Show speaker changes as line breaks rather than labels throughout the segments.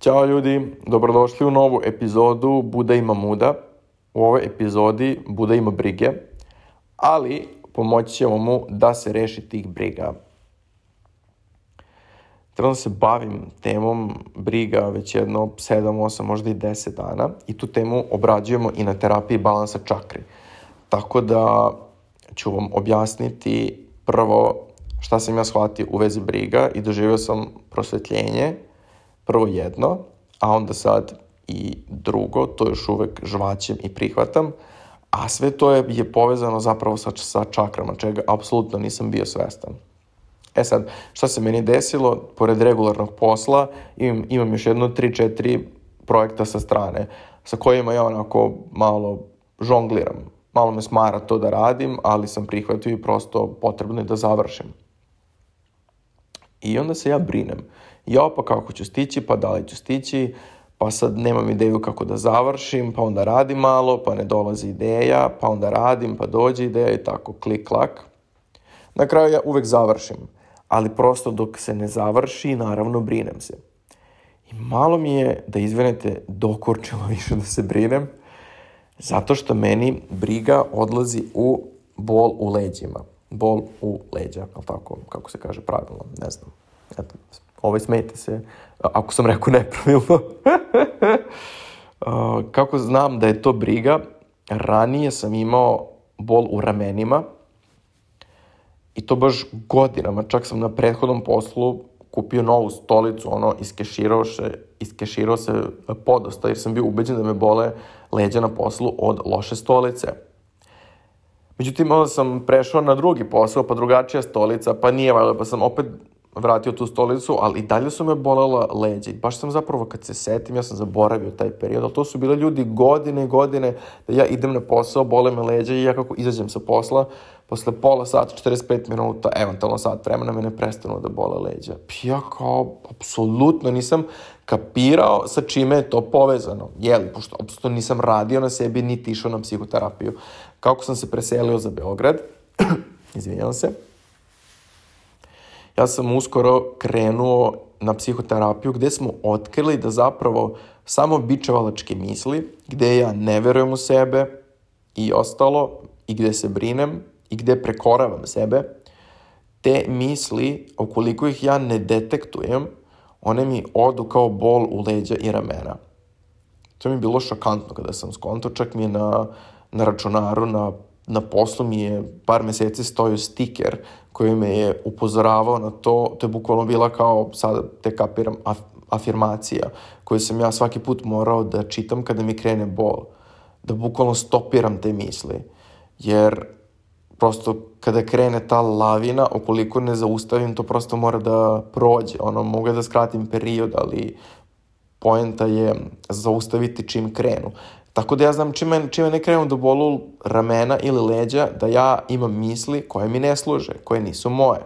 Ćao ljudi, dobrodošli u novu epizodu Buda ima muda. U ovoj epizodi Buda ima brige, ali pomoći ćemo mu da se reši tih briga. Trenutno se bavim temom briga već jedno 7, 8, možda i 10 dana i tu temu obrađujemo i na terapiji balansa čakri. Tako da ću vam objasniti prvo šta sam ja shvatio u vezi briga i doživio sam prosvetljenje prvo jedno, a onda sad i drugo, to još uvek žvaćem i prihvatam, a sve to je, je povezano zapravo sa, sa čakrama, čega apsolutno nisam bio svestan. E sad, šta se meni desilo, pored regularnog posla, imam, imam još jedno 3-4 projekta sa strane, sa kojima ja onako malo žongliram. Malo me smara to da radim, ali sam prihvatio i prosto potrebno je da završim. I onda se ja brinem. Ja pa kako ću stići, pa da li ću stići, pa sad nemam ideju kako da završim, pa onda radim malo, pa ne dolazi ideja, pa onda radim, pa dođe ideja i tako, klik, klak. Na kraju ja uvek završim, ali prosto dok se ne završi, naravno brinem se. I malo mi je, da izvenete, dokorčilo više da se brinem, zato što meni briga odlazi u bol u leđima. Bol u leđa, ali tako, kako se kaže pravilno, ne znam. Eto, ovaj smete se, ako sam rekao nepravilno. Kako znam da je to briga, ranije sam imao bol u ramenima i to baš godinama, čak sam na prethodnom poslu kupio novu stolicu, ono, iskeširao se, iskeširao se podosta, jer sam bio ubeđen da me bole leđa na poslu od loše stolice. Međutim, onda sam prešao na drugi posao, pa drugačija stolica, pa nije valjda, pa sam opet vratio tu stolicu, ali i dalje su me bolela leđa. I baš sam zapravo, kad se setim, ja sam zaboravio taj period, ali to su bile ljudi godine i godine da ja idem na posao, bole me leđa i ja kako izađem sa posla, posle pola sata, 45 minuta, eventualno sat vremena, me ne prestanu da bole leđa. Ja kao, apsolutno nisam kapirao sa čime je to povezano. Jeli, pošto apsolutno nisam radio na sebi, niti išao na psihoterapiju. Kako sam se preselio za Beograd, izvinjam se, ja sam uskoro krenuo na psihoterapiju gde smo otkrili da zapravo samo bičevalačke misli, gde ja ne verujem u sebe i ostalo, i gde se brinem, i gde prekoravam sebe, te misli, ukoliko ih ja ne detektujem, one mi odu kao bol u leđa i ramena. To mi je bilo šokantno kada sam skonto, čak mi je na, na računaru, na, na poslu mi je par meseci stojio stiker koji me je upozoravao na to, to je bukvalno bila kao, sad te kapiram, af, afirmacija koju sam ja svaki put morao da čitam kada mi krene bol. Da bukvalno stopiram te misli. Jer prosto kada krene ta lavina, ukoliko ne zaustavim, to prosto mora da prođe. Ono, mogu da skratim period, ali poenta je zaustaviti čim krenu. Tako da ja znam čime, čime ne krenu do bolu ramena ili leđa, da ja imam misli koje mi ne služe, koje nisu moje.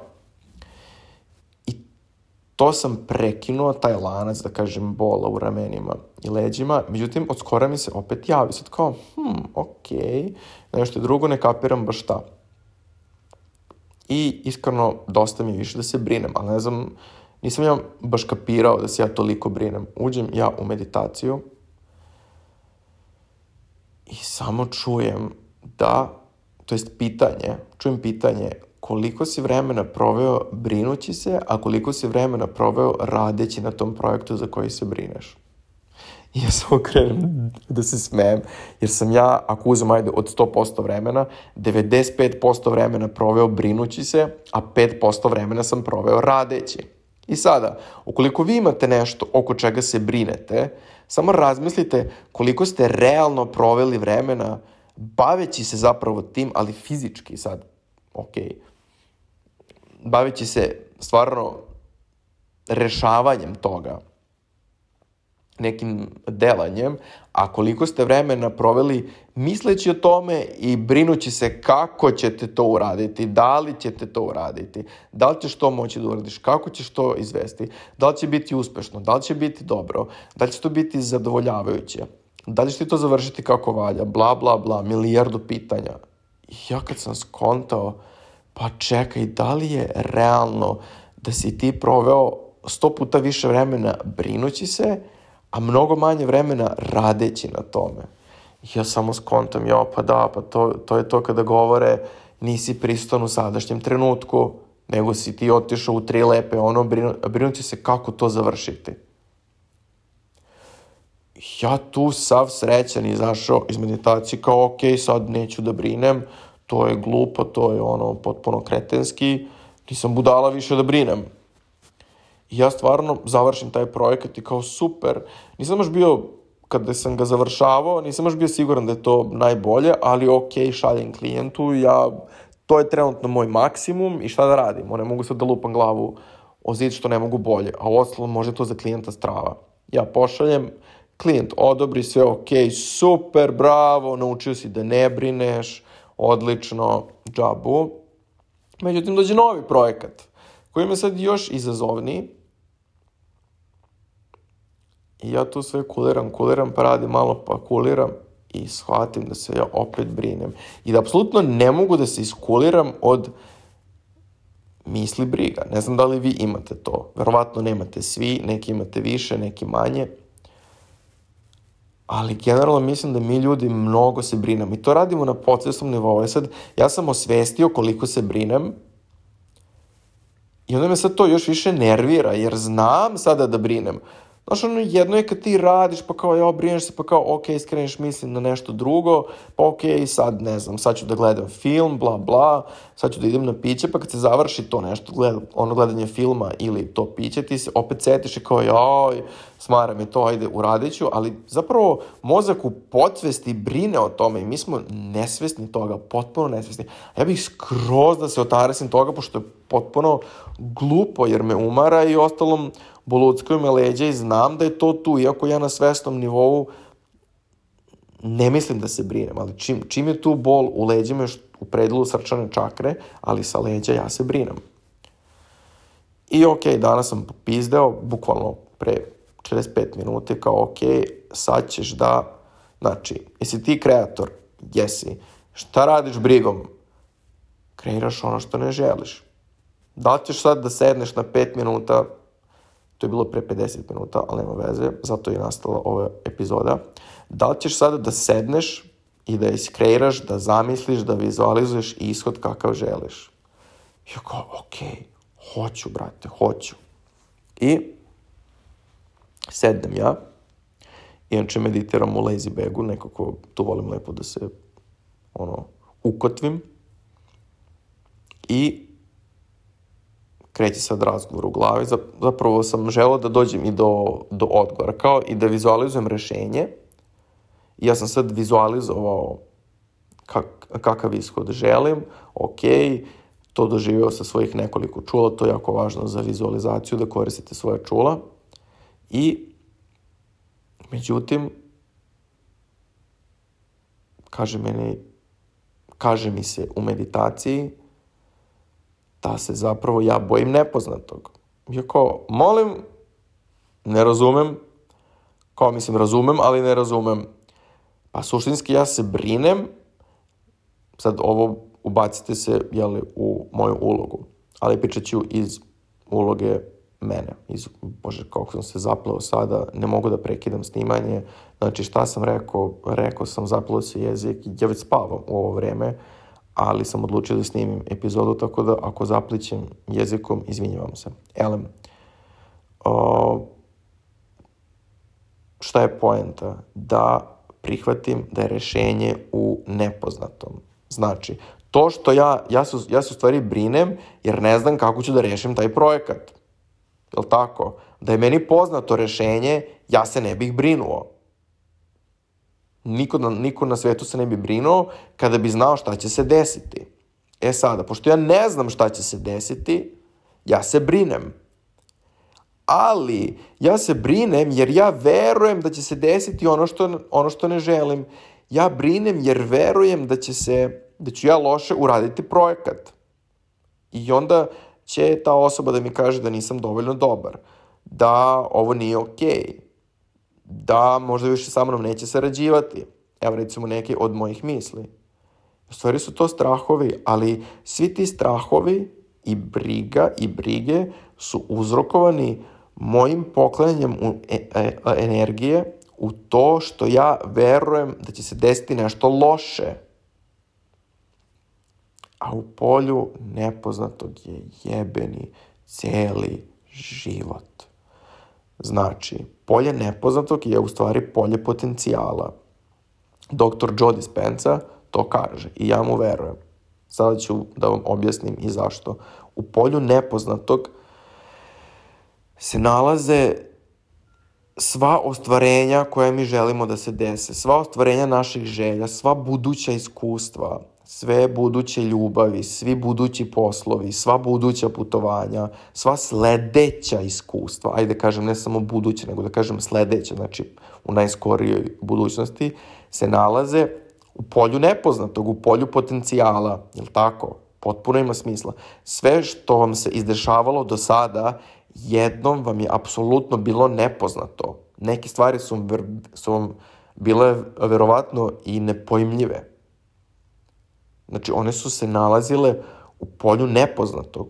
I to sam prekinuo, taj lanac, da kažem, bola u ramenima i leđima. Međutim, od skora mi se opet javi. Sad kao, hm, okej, okay. nešto drugo ne kapiram baš šta. I iskreno, dosta mi je više da se brinem, ali ne znam, nisam ja baš kapirao da se ja toliko brinem. Uđem ja u meditaciju, i samo čujem da, to jest pitanje, čujem pitanje koliko si vremena proveo brinući se, a koliko si vremena proveo radeći na tom projektu za koji se brineš. I ja samo krenem da se smejem, jer sam ja, ako uzem ajde od 100% vremena, 95% vremena proveo brinući se, a 5% vremena sam proveo radeći. I sada, ukoliko vi imate nešto oko čega se brinete, samo razmislite koliko ste realno proveli vremena baveći se zapravo tim, ali fizički sad, ok, baveći se stvarno rešavanjem toga, nekim delanjem, a koliko ste vremena proveli misleći o tome i brinući se kako ćete to uraditi, da li ćete to uraditi, da li ćeš to moći da uradiš, kako ćeš to izvesti, da li će biti uspešno, da li će biti dobro, da li će to biti zadovoljavajuće, da li će ti to završiti kako valja, bla, bla, bla, milijardu pitanja. I ja kad sam skontao, pa čekaj, da li je realno da si ti proveo sto puta više vremena brinući se, a mnogo manje vremena radeći na tome. Ja samo skontam, ja pa da, pa to, to je to kada govore nisi priston u sadašnjem trenutku, nego si ti otišao u tri lepe, ono, brinu, brinući se kako to završiti. Ja tu sav srećan izašao iz meditacije kao, ok, sad neću da brinem, to je glupo, to je ono potpuno kretenski, nisam budala više da brinem. I ja stvarno završim taj projekat i kao super, nisam baš bio, kada sam ga završavao, nisam baš bio siguran da je to najbolje, ali ok, šaljem klijentu, ja, to je trenutno moj maksimum i šta da radim, ne mogu sad da lupam glavu o zid što ne mogu bolje, a u ostalom može to za klijenta strava. Ja pošaljem, klijent odobri sve, ok, super, bravo, naučio si da ne brineš, odlično, džabu. Međutim, dođe novi projekat, koji je sad još izazovniji. I ja tu sve kuliram, kuliram, pa radim malo, pa kuliram i shvatim da se ja opet brinem. I da apsolutno ne mogu da se iskuliram od misli briga. Ne znam da li vi imate to. Verovatno nemate svi, neki imate više, neki manje ali generalno mislim da mi ljudi mnogo se brinemo i to radimo na podsvesnom nivou. E sad, ja sam osvestio koliko se brinem i onda me sad to još više nervira, jer znam sada da brinem. Znaš, ono, jedno je kad ti radiš, pa kao, ja, brineš se, pa kao, ok, skreniš mislim na nešto drugo, pa ok, sad, ne znam, sad ću da gledam film, bla, bla, sad ću da idem na piće, pa kad se završi to nešto, gled, ono gledanje filma ili to piće, ti se opet setiš i kao, joj, smara mi to, ajde, uradit ću, ali zapravo mozak u podsvesti brine o tome i mi smo nesvesni toga, potpuno nesvesni. A ja bih skroz da se otaresim toga, pošto je potpuno glupo, jer me umara i ostalom, boluckaju me leđa i znam da je to tu, iako ja na svesnom nivou ne mislim da se brinem, ali čim, čim je tu bol u leđima još u predelu srčane čakre, ali sa leđa ja se brinem. I ok, danas sam popizdeo, bukvalno pre 45 minuta, kao ok, sad ćeš da, znači, jesi ti kreator? Jesi. Šta radiš brigom? Kreiraš ono što ne želiš. Da li ćeš sad da sedneš na 5 minuta To je bilo pre 50 minuta, ali nema veze, zato je nastala ova epizoda. Da li ćeš sada da sedneš i da iskreiraš, da zamisliš, da vizualizuješ ishod kakav želiš? Ja kao, ok, hoću, brate, hoću. I sednem ja, inače meditiram u lazy bagu, nekako tu volim lepo da se ono, ukotvim. I kreće sad razgovor u glavi, zapravo sam želao da dođem i do, do odgovora, kao i da vizualizujem rešenje. Ja sam sad vizualizovao kak, kakav ishod želim, ok, to doživio sa svojih nekoliko čula, to je jako važno za vizualizaciju, da koristite svoje čula. I, međutim, kaže meni, kaže mi se u meditaciji, da se zapravo ja bojim nepoznatog. Ja kao, molim, ne razumem, kao mislim razumem, ali ne razumem. Pa suštinski ja se brinem, sad ovo ubacite se, jeli, u moju ulogu, ali pričat ću iz uloge mene. Iz, bože, kako sam se zapleo sada, ne mogu da prekidam snimanje. Znači, šta sam rekao? Rekao sam, zapleo se jezik, ja već spavam u ovo vreme, ali sam odlučio da snimim epizodu, tako da ako zaplićem jezikom, izvinjavam se. Elem, o, šta je poenta? Da prihvatim da je rešenje u nepoznatom. Znači, to što ja, ja se, ja se u stvari brinem jer ne znam kako ću da rešim taj projekat. Je li tako? Da je meni poznato rešenje, ja se ne bih brinuo. Niko na, niko na svetu se ne bi brinuo kada bi znao šta će se desiti. E sada, pošto ja ne znam šta će se desiti, ja se brinem. Ali, ja se brinem jer ja verujem da će se desiti ono što, ono što ne želim. Ja brinem jer verujem da će se, da ću ja loše uraditi projekat. I onda će ta osoba da mi kaže da nisam dovoljno dobar, da ovo nije okej, okay da možda više sa mnom neće sarađivati. Evo recimo neke od mojih misli. U stvari su to strahovi, ali svi ti strahovi i briga i brige su uzrokovani mojim poklanjanjem u e, e, energije u to što ja verujem da će se desiti nešto loše. A u polju nepoznatog je jebeni celi život. Znači, polje nepoznatog je u stvari polje potencijala. Doktor Joe Dispenza to kaže i ja mu verujem. Sada ću da vam objasnim i zašto. U polju nepoznatog se nalaze sva ostvarenja koje mi želimo da se dese, sva ostvarenja naših želja, sva buduća iskustva, sve buduće ljubavi, svi budući poslovi, sva buduća putovanja, sva sledeća iskustva, ajde da kažem ne samo buduće, nego da kažem sledeća, znači u najskorijoj budućnosti, se nalaze u polju nepoznatog, u polju potencijala, je tako? Potpuno ima smisla. Sve što vam se izdešavalo do sada, jednom vam je apsolutno bilo nepoznato. Neke stvari su, su vam bile verovatno i nepojmljive. Znači, one su se nalazile u polju nepoznatog,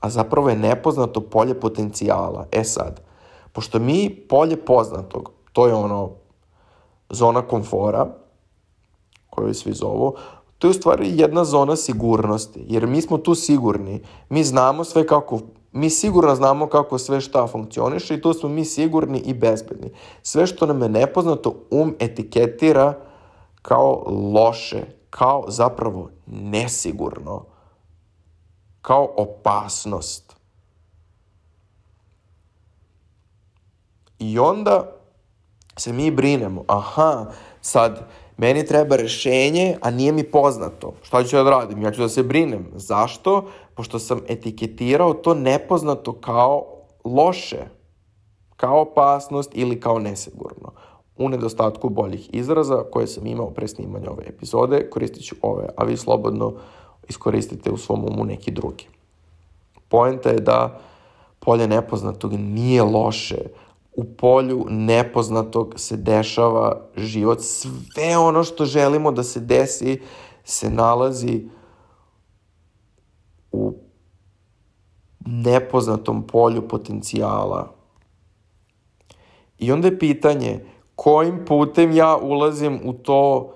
a zapravo je nepoznato polje potencijala. E sad, pošto mi polje poznatog, to je ono zona komfora, koju svi zovu, to je u stvari jedna zona sigurnosti, jer mi smo tu sigurni, mi znamo sve kako, mi sigurno znamo kako sve šta funkcioniše i tu smo mi sigurni i bezbedni. Sve što nam je nepoznato um etiketira kao loše, kao zapravo nesigurno, kao opasnost. I onda se mi brinemo, aha, sad meni treba rešenje, a nije mi poznato. Šta ću ja da radim? Ja ću da se brinem. Zašto? Pošto sam etiketirao to nepoznato kao loše, kao opasnost ili kao nesigurno. U nedostatku boljih izraza koje sam imao pre snimanja ove epizode, koristit ću ove, a vi slobodno iskoristite u svom umu neki drugi. Poenta je da polje nepoznatog nije loše, u polju nepoznatog se dešava život. Sve ono što želimo da se desi se nalazi u nepoznatom polju potencijala. I onda je pitanje kojim putem ja ulazim u to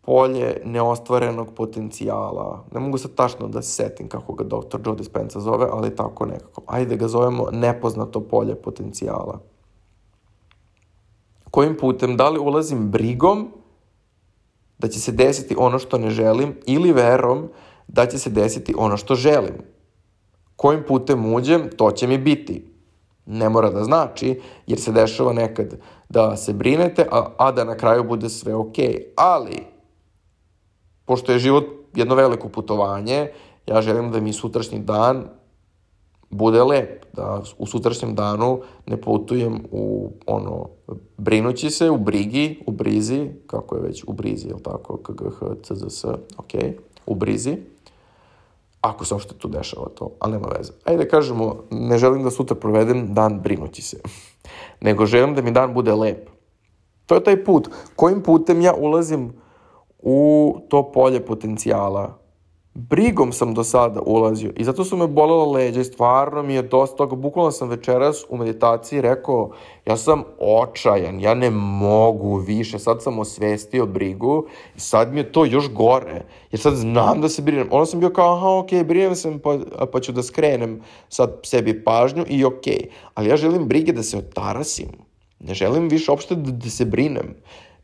polje neostvarenog potencijala. Ne mogu sad tačno da se setim kako ga dr. Joe Dispenza zove, ali tako nekako. Ajde ga zovemo nepoznato polje potencijala. Kojim putem? Da li ulazim brigom da će se desiti ono što ne želim ili verom da će se desiti ono što želim? Kojim putem uđem, to će mi biti. Ne mora da znači, jer se dešava nekad da se brinete, a, a da na kraju bude sve. Okay. Ali, pošto je život jedno veliko putovanje, ja želim da mi sutrašnji dan bude lep, da u sutrašnjem danu ne putujem u ono, brinući se, u brigi, u brizi, kako je već, u brizi, je li tako, KGH, CZS, ok, u brizi, ako se uopšte tu dešava to, ali nema veze. Ajde da kažemo, ne želim da sutra provedem dan brinući se, nego želim da mi dan bude lep. To je taj put. Kojim putem ja ulazim u to polje potencijala. Brigom sam do sada ulazio i zato su me bolela leđa i stvarno mi je dosta toga. Bukvalno sam večeras u meditaciji rekao, ja sam očajan, ja ne mogu više, sad sam osvestio brigu i sad mi je to još gore, jer sad znam da se brinem. Ono sam bio kao, aha, okej, brinem se pa, pa ću da skrenem sad sebi pažnju i okej. Ali ja želim brige da se otarasim. Ne želim više uopšte da, da se brinem,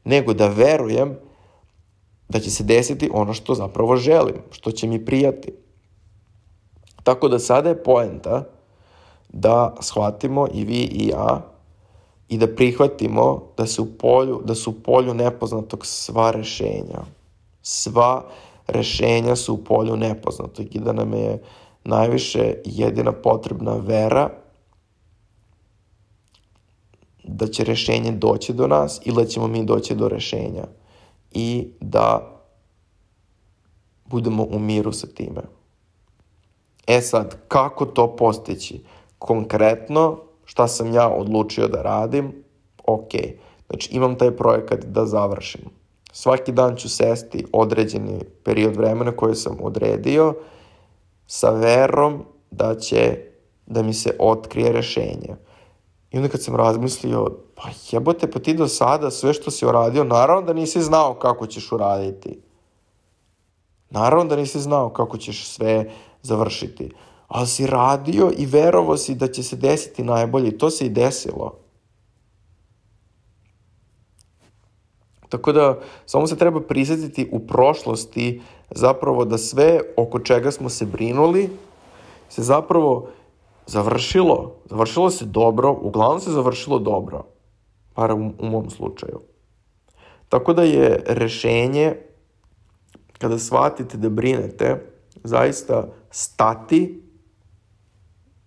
nego da verujem da će se desiti ono što zapravo želim, što će mi prijati. Tako da sada je poenta da shvatimo i vi i ja i da prihvatimo da su u polju, da su u polju nepoznatog sva rešenja. Sva rešenja su u polju nepoznatog i da nam je najviše jedina potrebna vera da će rešenje doći do nas ili da ćemo mi doći do rešenja i da budemo u miru sa time. E sad, kako to postići? Konkretno, šta sam ja odlučio da radim? Ok, znači imam taj projekat da završim. Svaki dan ću sesti određeni period vremena koji sam odredio sa verom da će da mi se otkrije rešenje. I onda kad sam razmislio, pa jebote, pa ti do sada sve što si uradio, naravno da nisi znao kako ćeš uraditi. Naravno da nisi znao kako ćeš sve završiti. Ali si radio i verovo si da će se desiti najbolje. To se i desilo. Tako da, samo se treba prisetiti u prošlosti zapravo da sve oko čega smo se brinuli se zapravo završilo. Završilo se dobro, uglavnom se završilo dobro. Par u, u mom slučaju. Tako da je rešenje kada shvatite da brinete, zaista stati,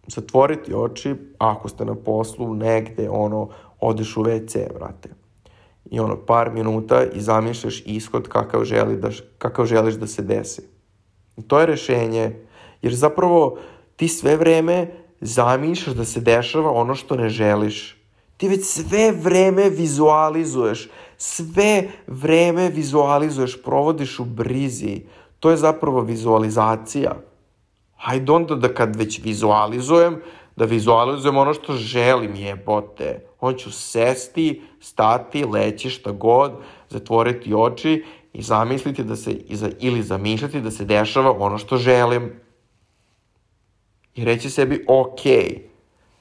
zatvoriti oči, ako ste na poslu negde, ono, odeš u WC, vrate. I ono, par minuta i zamišljaš ishod kakav, želi da, kakav želiš da se desi. I to je rešenje, jer zapravo ti sve vreme zamišljaš da se dešava ono što ne želiš. Ti već sve vreme vizualizuješ, sve vreme vizualizuješ, provodiš u brizi. To je zapravo vizualizacija. Hajde onda da kad već vizualizujem, da vizualizujem ono što želim, jebote. Hoću sesti, stati, leći šta god, zatvoriti oči i zamisliti da se, ili zamišljati da se dešava ono što želim. I reći sebi, ok,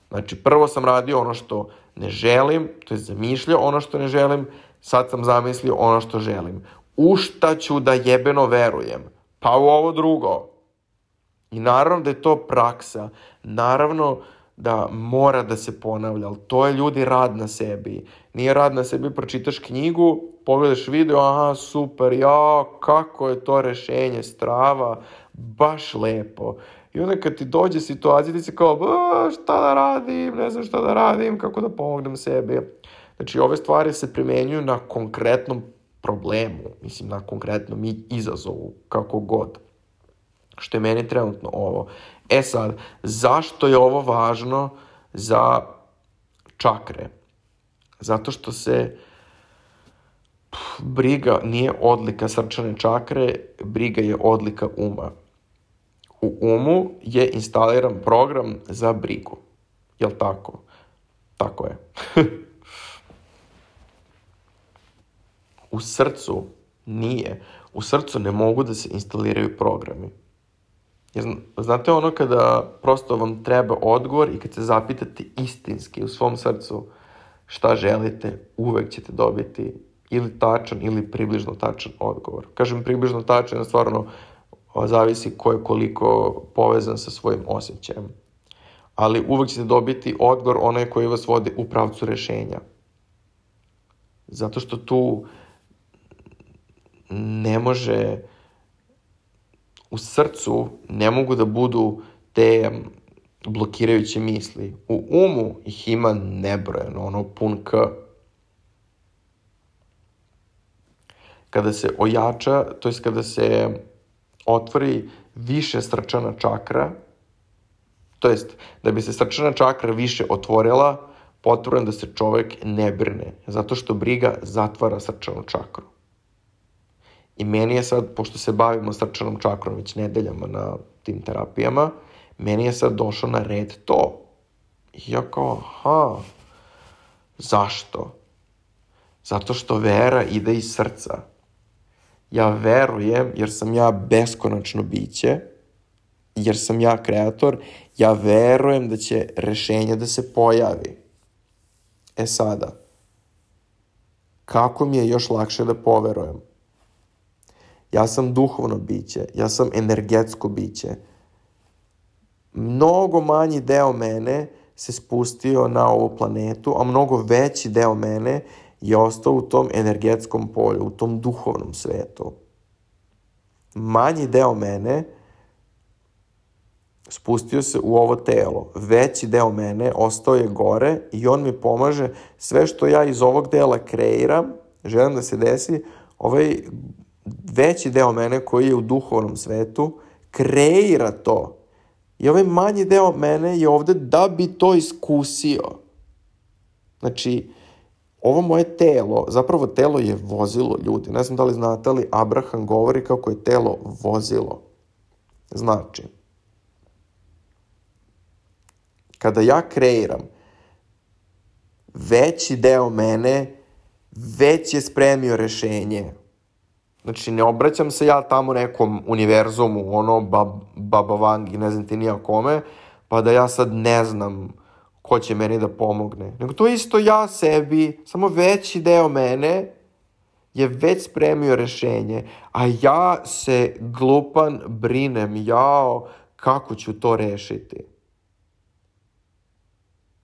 znači prvo sam radio ono što ne želim, to je zamišljao ono što ne želim, sad sam zamislio ono što želim. U šta ću da jebeno verujem? Pa u ovo drugo. I naravno da je to praksa. Naravno da mora da se ponavlja, ali to je ljudi rad na sebi. Nije rad na sebi, pročitaš knjigu, pogledaš video, aha, super, ja, kako je to rešenje, strava, baš lepo. I onda kad ti dođe situacija, ti si kao, šta da radim, ne znam šta da radim, kako da pomognem sebi. Znači, ove stvari se primenjuju na konkretnom problemu, mislim, na konkretnom izazovu, kako god. Što je meni trenutno ovo. E sad, zašto je ovo važno za čakre? Zato što se briga nije odlika srčane čakre, briga je odlika uma. U umu je instaliran program za brigu. Jel tako? Tako je. u srcu nije. U srcu ne mogu da se instaliraju programi. Znate ono kada prosto vam treba odgovor i kad se zapitate istinski u svom srcu šta želite, uvek ćete dobiti ili tačan ili približno tačan odgovor. Kažem približno tačan, stvarno zavisi ko je koliko povezan sa svojim osjećajem. Ali uvek ćete dobiti odgovor onaj koji vas vodi u pravcu rešenja. Zato što tu ne može u srcu ne mogu da budu te blokirajuće misli. U umu ih ima nebrojeno, ono pun k. Kada se ojača, to jest kada se otvori više srčana čakra, to jest da bi se srčana čakra više otvorila, potrebno da se čovek ne brine, zato što briga zatvara srčanu čakru. I meni je sad, pošto se bavimo srčanom čakrom već nedeljama na tim terapijama, meni je sad došao na red to. I ja kao, aha, zašto? Zato što vera ide iz srca. Ja verujem, jer sam ja beskonačno biće, jer sam ja kreator, ja verujem da će rešenje da se pojavi. E sada, kako mi je još lakše da poverujem? Ja sam duhovno biće, ja sam energetsko biće. Mnogo manji deo mene se spustio na ovu planetu, a mnogo veći deo mene je ostao u tom energetskom polju, u tom duhovnom svetu. Manji deo mene spustio se u ovo telo. Veći deo mene ostao je gore i on mi pomaže sve što ja iz ovog dela kreiram, želim da se desi, ovaj veći deo mene koji je u duhovnom svetu kreira to. I ovaj manji deo mene je ovde da bi to iskusio. Znači, ovo moje telo, zapravo telo je vozilo ljudi. Ne znam da li znate, ali Abraham govori kako je telo vozilo. Znači, kada ja kreiram, veći deo mene već je spremio rešenje. Znači, ne obraćam se ja tamo nekom univerzumu, ono, bab, baba vangi, ne znam ti nija kome, pa da ja sad ne znam ko će meni da pomogne. Nego to isto ja sebi, samo veći deo mene je već spremio rešenje, a ja se glupan brinem, jao, kako ću to rešiti.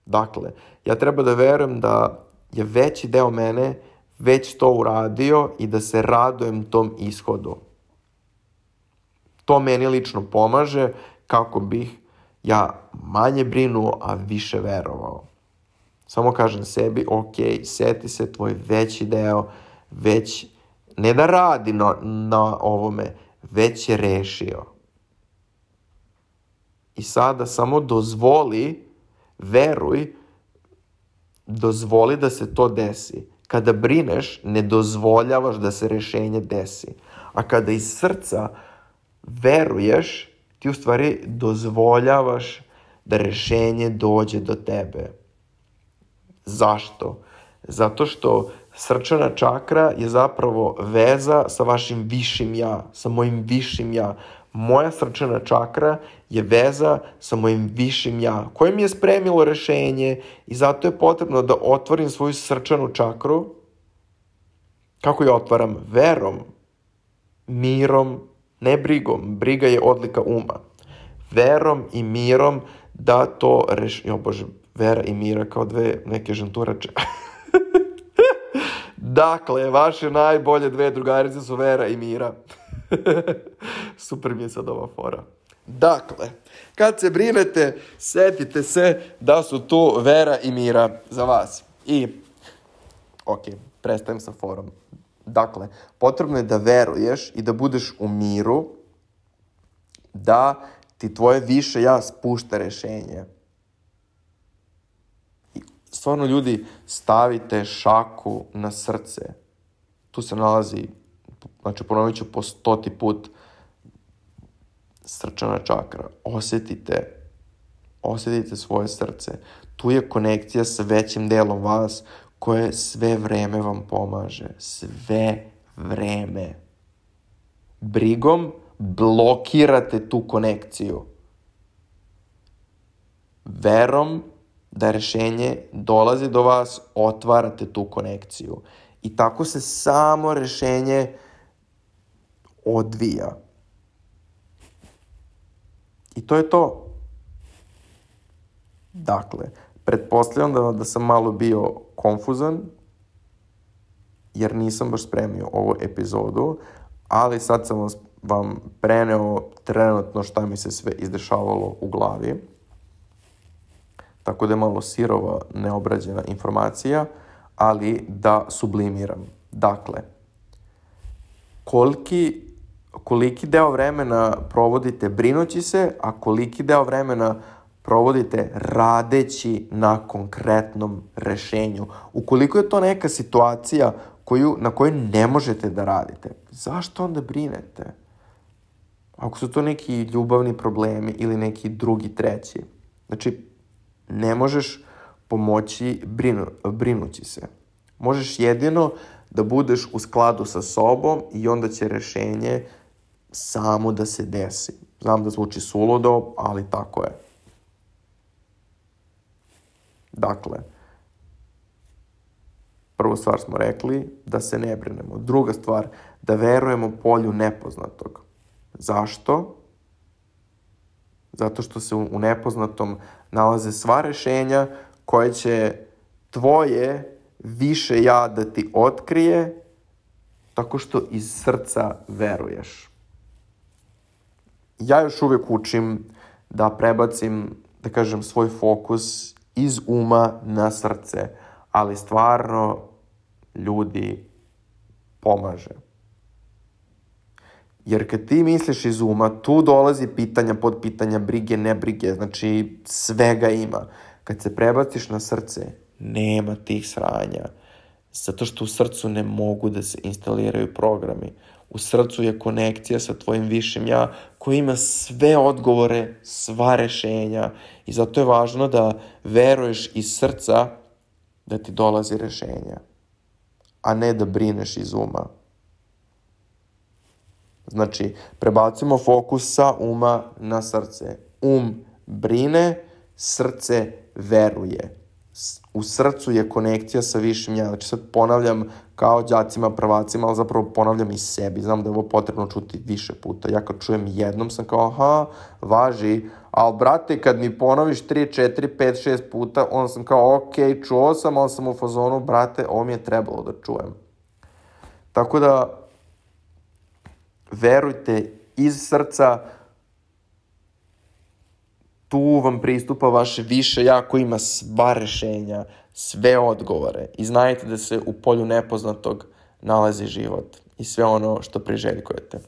Dakle, ja treba da verujem da je veći deo mene već to uradio i da se radujem tom ishodu. To meni lično pomaže kako bih ja manje brinuo, a više verovao. Samo kažem sebi, ok, seti se tvoj veći deo, već ne da radi na, na ovome, već je rešio. I sada samo dozvoli, veruj, dozvoli da se to desi. Kada brineš, ne dozvoljavaš da se rešenje desi. A kada iz srca veruješ, ti u stvari dozvoljavaš da rešenje dođe do tebe. Zašto? Zato što srčana čakra je zapravo veza sa vašim višim ja, sa mojim višim ja. Moja srčana čakra je veza sa mojim višim ja, koje mi je spremilo rešenje i zato je potrebno da otvorim svoju srčanu čakru. Kako je otvaram? Verom, mirom, ne brigom. Briga je odlika uma. Verom i mirom da to reš... Jo bože, vera i mira kao dve neke žanturače. dakle, vaše najbolje dve drugarice su Vera i Mira. Super mi je sad ova fora. Dakle, kad se brinete, setite se da su tu Vera i Mira za vas. I, ok, prestajem sa forom. Dakle, potrebno je da veruješ i da budeš u miru, da ti tvoje više ja spušta rešenje. I stvarno ljudi, stavite šaku na srce. Tu se nalazi, znači ponovit ću po stoti put, srčana čakra. Osetite, osetite svoje srce. Tu je konekcija sa većim delom vas koje sve vreme vam pomaže. Sve vreme. Brigom blokirate tu konekciju. Verom da rešenje dolazi do vas, otvarate tu konekciju. I tako se samo rešenje odvija. I to je to. Dakle, pretpostavljam da, da sam malo bio konfuzan, jer nisam baš spremio ovu epizodu, ali sad sam vas, vam preneo trenutno šta mi se sve izdešavalo u glavi. Tako da je malo sirova, neobrađena informacija, ali da sublimiram. Dakle, koliki, koliki deo vremena provodite brinući se, a koliki deo vremena provodite radeći na konkretnom rešenju. Ukoliko je to neka situacija koju, na kojoj ne možete da radite, zašto onda brinete? Ako su to neki ljubavni problemi ili neki drugi, treći. Znači, ne možeš pomoći brinu, brinući se. Možeš jedino da budeš u skladu sa sobom i onda će rešenje samo da se desi. Znam da zvuči suludo, ali tako je. Dakle, prvu stvar smo rekli da se ne brinemo. Druga stvar, da verujemo polju nepoznatog. Zašto? Zato što se u nepoznatom nalaze sva rešenja koje će tvoje više ja da ti otkrije tako što iz srca veruješ. Ja još uvek učim da prebacim, da kažem, svoj fokus iz uma na srce, ali stvarno ljudi pomaže. Jer kad ti misliš iz uma, tu dolazi pitanja, podpitanja, brige, nebrige, znači svega ima. Kad se prebaciš na srce, nema tih sranja. Zato što u srcu ne mogu da se instaliraju programi. U srcu je konekcija sa tvojim višim ja koji ima sve odgovore, sva rešenja i zato je važno da veruješ iz srca da ti dolazi rešenja, a ne da brineš iz uma. Znači, prebacimo fokus sa uma na srce. Um brine, srce veruje u srcu je konekcija sa višim ja. Znači sad ponavljam kao đacima, prvacima, ali zapravo ponavljam i sebi. Znam da je ovo potrebno čuti više puta. Ja kad čujem jednom sam kao, aha, važi, ali brate, kad mi ponoviš 3, 4, 5, 6 puta, onda sam kao, ok, čuo sam, ali sam u fazonu, brate, ovo mi je trebalo da čujem. Tako da, verujte iz srca, tu vam pristupa vaše više ja koji ima sva rešenja, sve odgovore i znajte da se u polju nepoznatog nalazi život i sve ono što priželjkujete.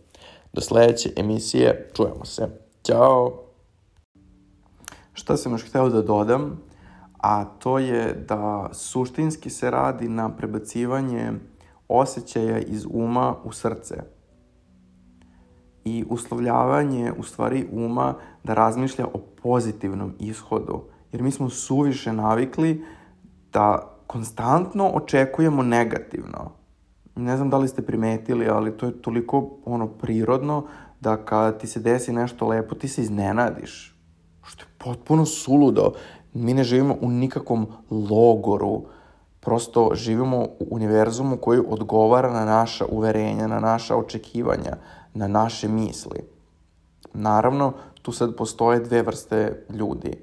Do sledeće emisije, čujemo se. Ćao! Šta sam još hteo da dodam, a to je da suštinski se radi na prebacivanje osjećaja iz uma u srce i uslovljavanje u stvari uma da razmišlja o pozitivnom ishodu. Jer mi smo suviše navikli da konstantno očekujemo negativno. Ne znam da li ste primetili, ali to je toliko ono prirodno da kad ti se desi nešto lepo, ti se iznenadiš. Što je potpuno suludo. Mi ne živimo u nikakvom logoru. Prosto živimo u univerzumu koji odgovara na naša uverenja, na naša očekivanja, na naše misli. Naravno, tu sad postoje dve vrste ljudi.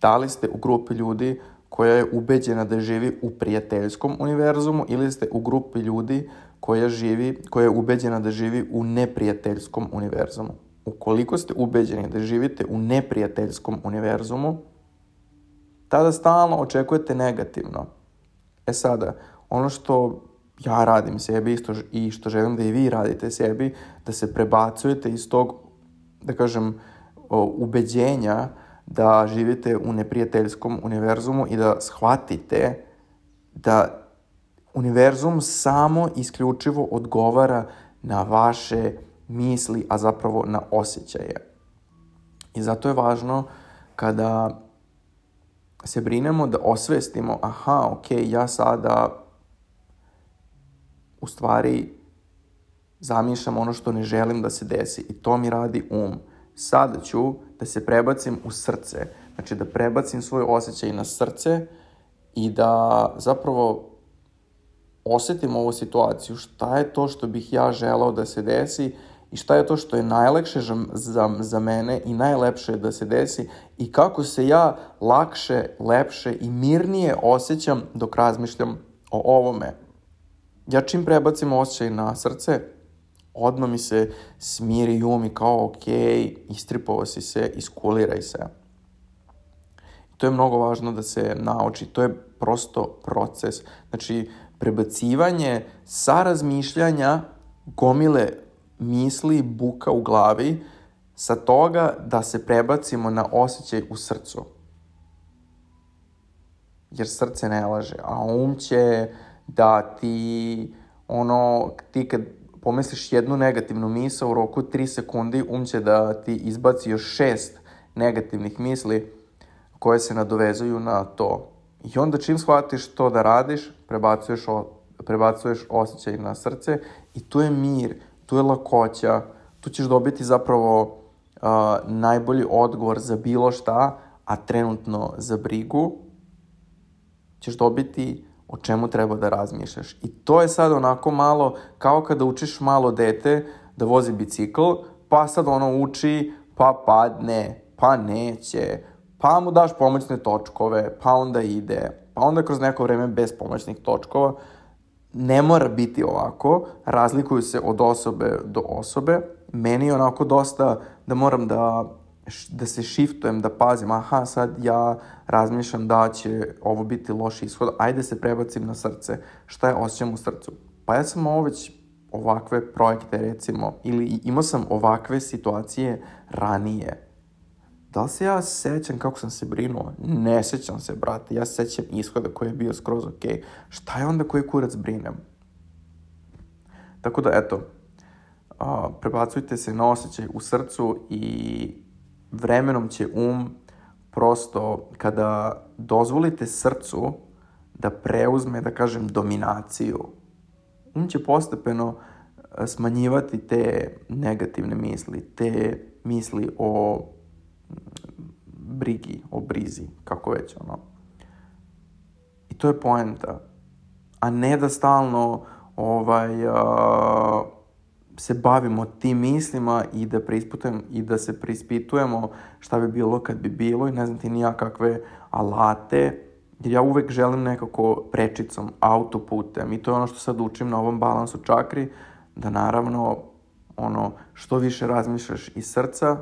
Da li ste u grupi ljudi koja je ubeđena da živi u prijateljskom univerzumu ili ste u grupi ljudi koja, živi, koja je ubeđena da živi u neprijateljskom univerzumu. Ukoliko ste ubeđeni da živite u neprijateljskom univerzumu, tada stalno očekujete negativno. E sada, ono što ja radim sebi isto i što želim da i vi radite sebi, da se prebacujete iz tog, da kažem, ubeđenja da živite u neprijateljskom univerzumu i da shvatite da univerzum samo isključivo odgovara na vaše misli, a zapravo na osjećaje. I zato je važno kada se brinemo da osvestimo, aha, ok, ja sada u stvari zamišljam ono što ne želim da se desi i to mi radi um. Sada ću da se prebacim u srce, znači da prebacim svoj osjećaj na srce i da zapravo osetim ovu situaciju, šta je to što bih ja želao da se desi i šta je to što je najlakše za, za mene i najlepše da se desi i kako se ja lakše, lepše i mirnije osjećam dok razmišljam o ovome. Ja čim prebacim osjećaj na srce, odmah mi se smiri um i kao ok, istripovao si se, iskuliraj se. To je mnogo važno da se nauči, to je prosto proces. Znači, prebacivanje sa razmišljanja gomile misli, buka u glavi, sa toga da se prebacimo na osjećaj u srcu. Jer srce ne laže, a um će da ti, ono, ti kad pomisliš jednu negativnu misa u roku 3 sekundi, um će da ti izbaci još šest negativnih misli koje se nadovezuju na to. I onda čim shvatiš to da radiš, prebacuješ, o, prebacuješ osjećaj na srce i tu je mir, tu je lakoća, tu ćeš dobiti zapravo uh, najbolji odgovor za bilo šta, a trenutno za brigu ćeš dobiti o čemu treba da razmišljaš. I to je sad onako malo kao kada učiš malo dete da vozi bicikl, pa sad ono uči, pa padne, pa neće, pa mu daš pomoćne točkove, pa onda ide, pa onda kroz neko vreme bez pomoćnih točkova. Ne mora biti ovako, razlikuju se od osobe do osobe. Meni je onako dosta da moram da da se shiftujem, da pazim, aha, sad ja razmišljam da će ovo biti loš ishod, ajde se prebacim na srce, šta je osjećam u srcu? Pa ja sam ovo već ovakve projekte recimo, ili imao sam ovakve situacije ranije, da li se ja sećam kako sam se brinuo? Ne sećam se, brate. Ja se sećam ishoda koji je bio skroz ok. Šta je onda koji kurac brinem? Tako da, eto, a, prebacujte se na osjećaj u srcu i vremenom će um prosto, kada dozvolite srcu da preuzme, da kažem, dominaciju, um će postepeno smanjivati te negativne misli, te misli o brigi, o brizi, kako već, ono. I to je poenta. A ne da stalno ovaj, a, se bavimo tim mislima i da preispitujem i da se preispitujemo šta bi bilo kad bi bilo i ne znam ti ni ja kakve alate, jer ja uvek želim nekako prečicom, autoputem i to je ono što sad učim na ovom balansu čakri, da naravno ono, što više razmišljaš iz srca,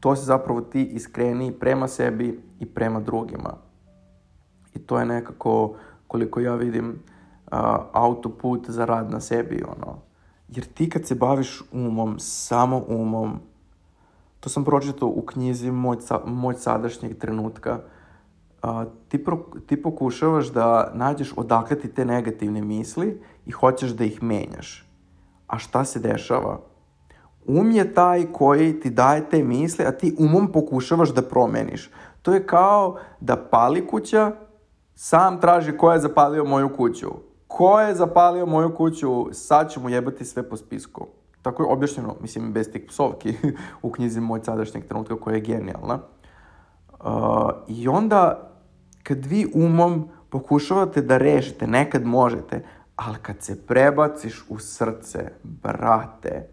to se zapravo ti iskreni prema sebi i prema drugima. I to je nekako, koliko ja vidim, uh, autoput za rad na sebi, ono. Jer ti kad se baviš umom, samo umom, to sam pročitao u knjizi Moj, moj sadašnjeg trenutka, uh, ti, pro, ti pokušavaš da nađeš odakle ti te negativne misli i hoćeš da ih menjaš. A šta se dešava? Um je taj koji ti daje te misle, a ti umom pokušavaš da promeniš. To je kao da pali kuća, sam traži ko je zapalio moju kuću. Ko je zapalio moju kuću, sad ćemo jebati sve po spisku. Tako je objašnjeno, mislim, bez tih psovki u knjizi Moj sadašnjeg trenutka koja je genijalna. Uh, I onda, kad vi umom pokušavate da rešite, nekad možete, ali kad se prebaciš u srce, brate,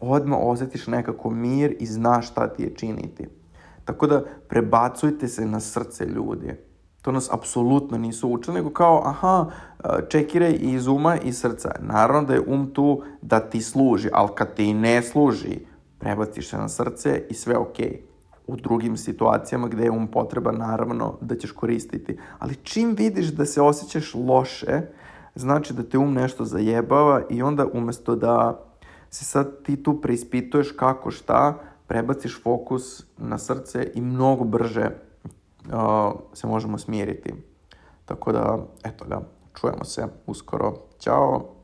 odmah osjetiš nekako mir i znaš šta ti je činiti. Tako da prebacujte se na srce ljudi. To nas apsolutno nisu učili, nego kao, aha, čekiraj iz uma i srca. Naravno da je um tu da ti služi, ali kad ti ne služi, prebaciš se na srce i sve okej. Okay. U drugim situacijama gde je um potreba, naravno da ćeš koristiti. Ali čim vidiš da se osjećaš loše, znači da te um nešto zajebava i onda umesto da se sad ti tu preispituješ kako šta, prebaciš fokus na srce i mnogo brže se možemo smiriti. Tako da, eto ga, čujemo se uskoro. Ćao!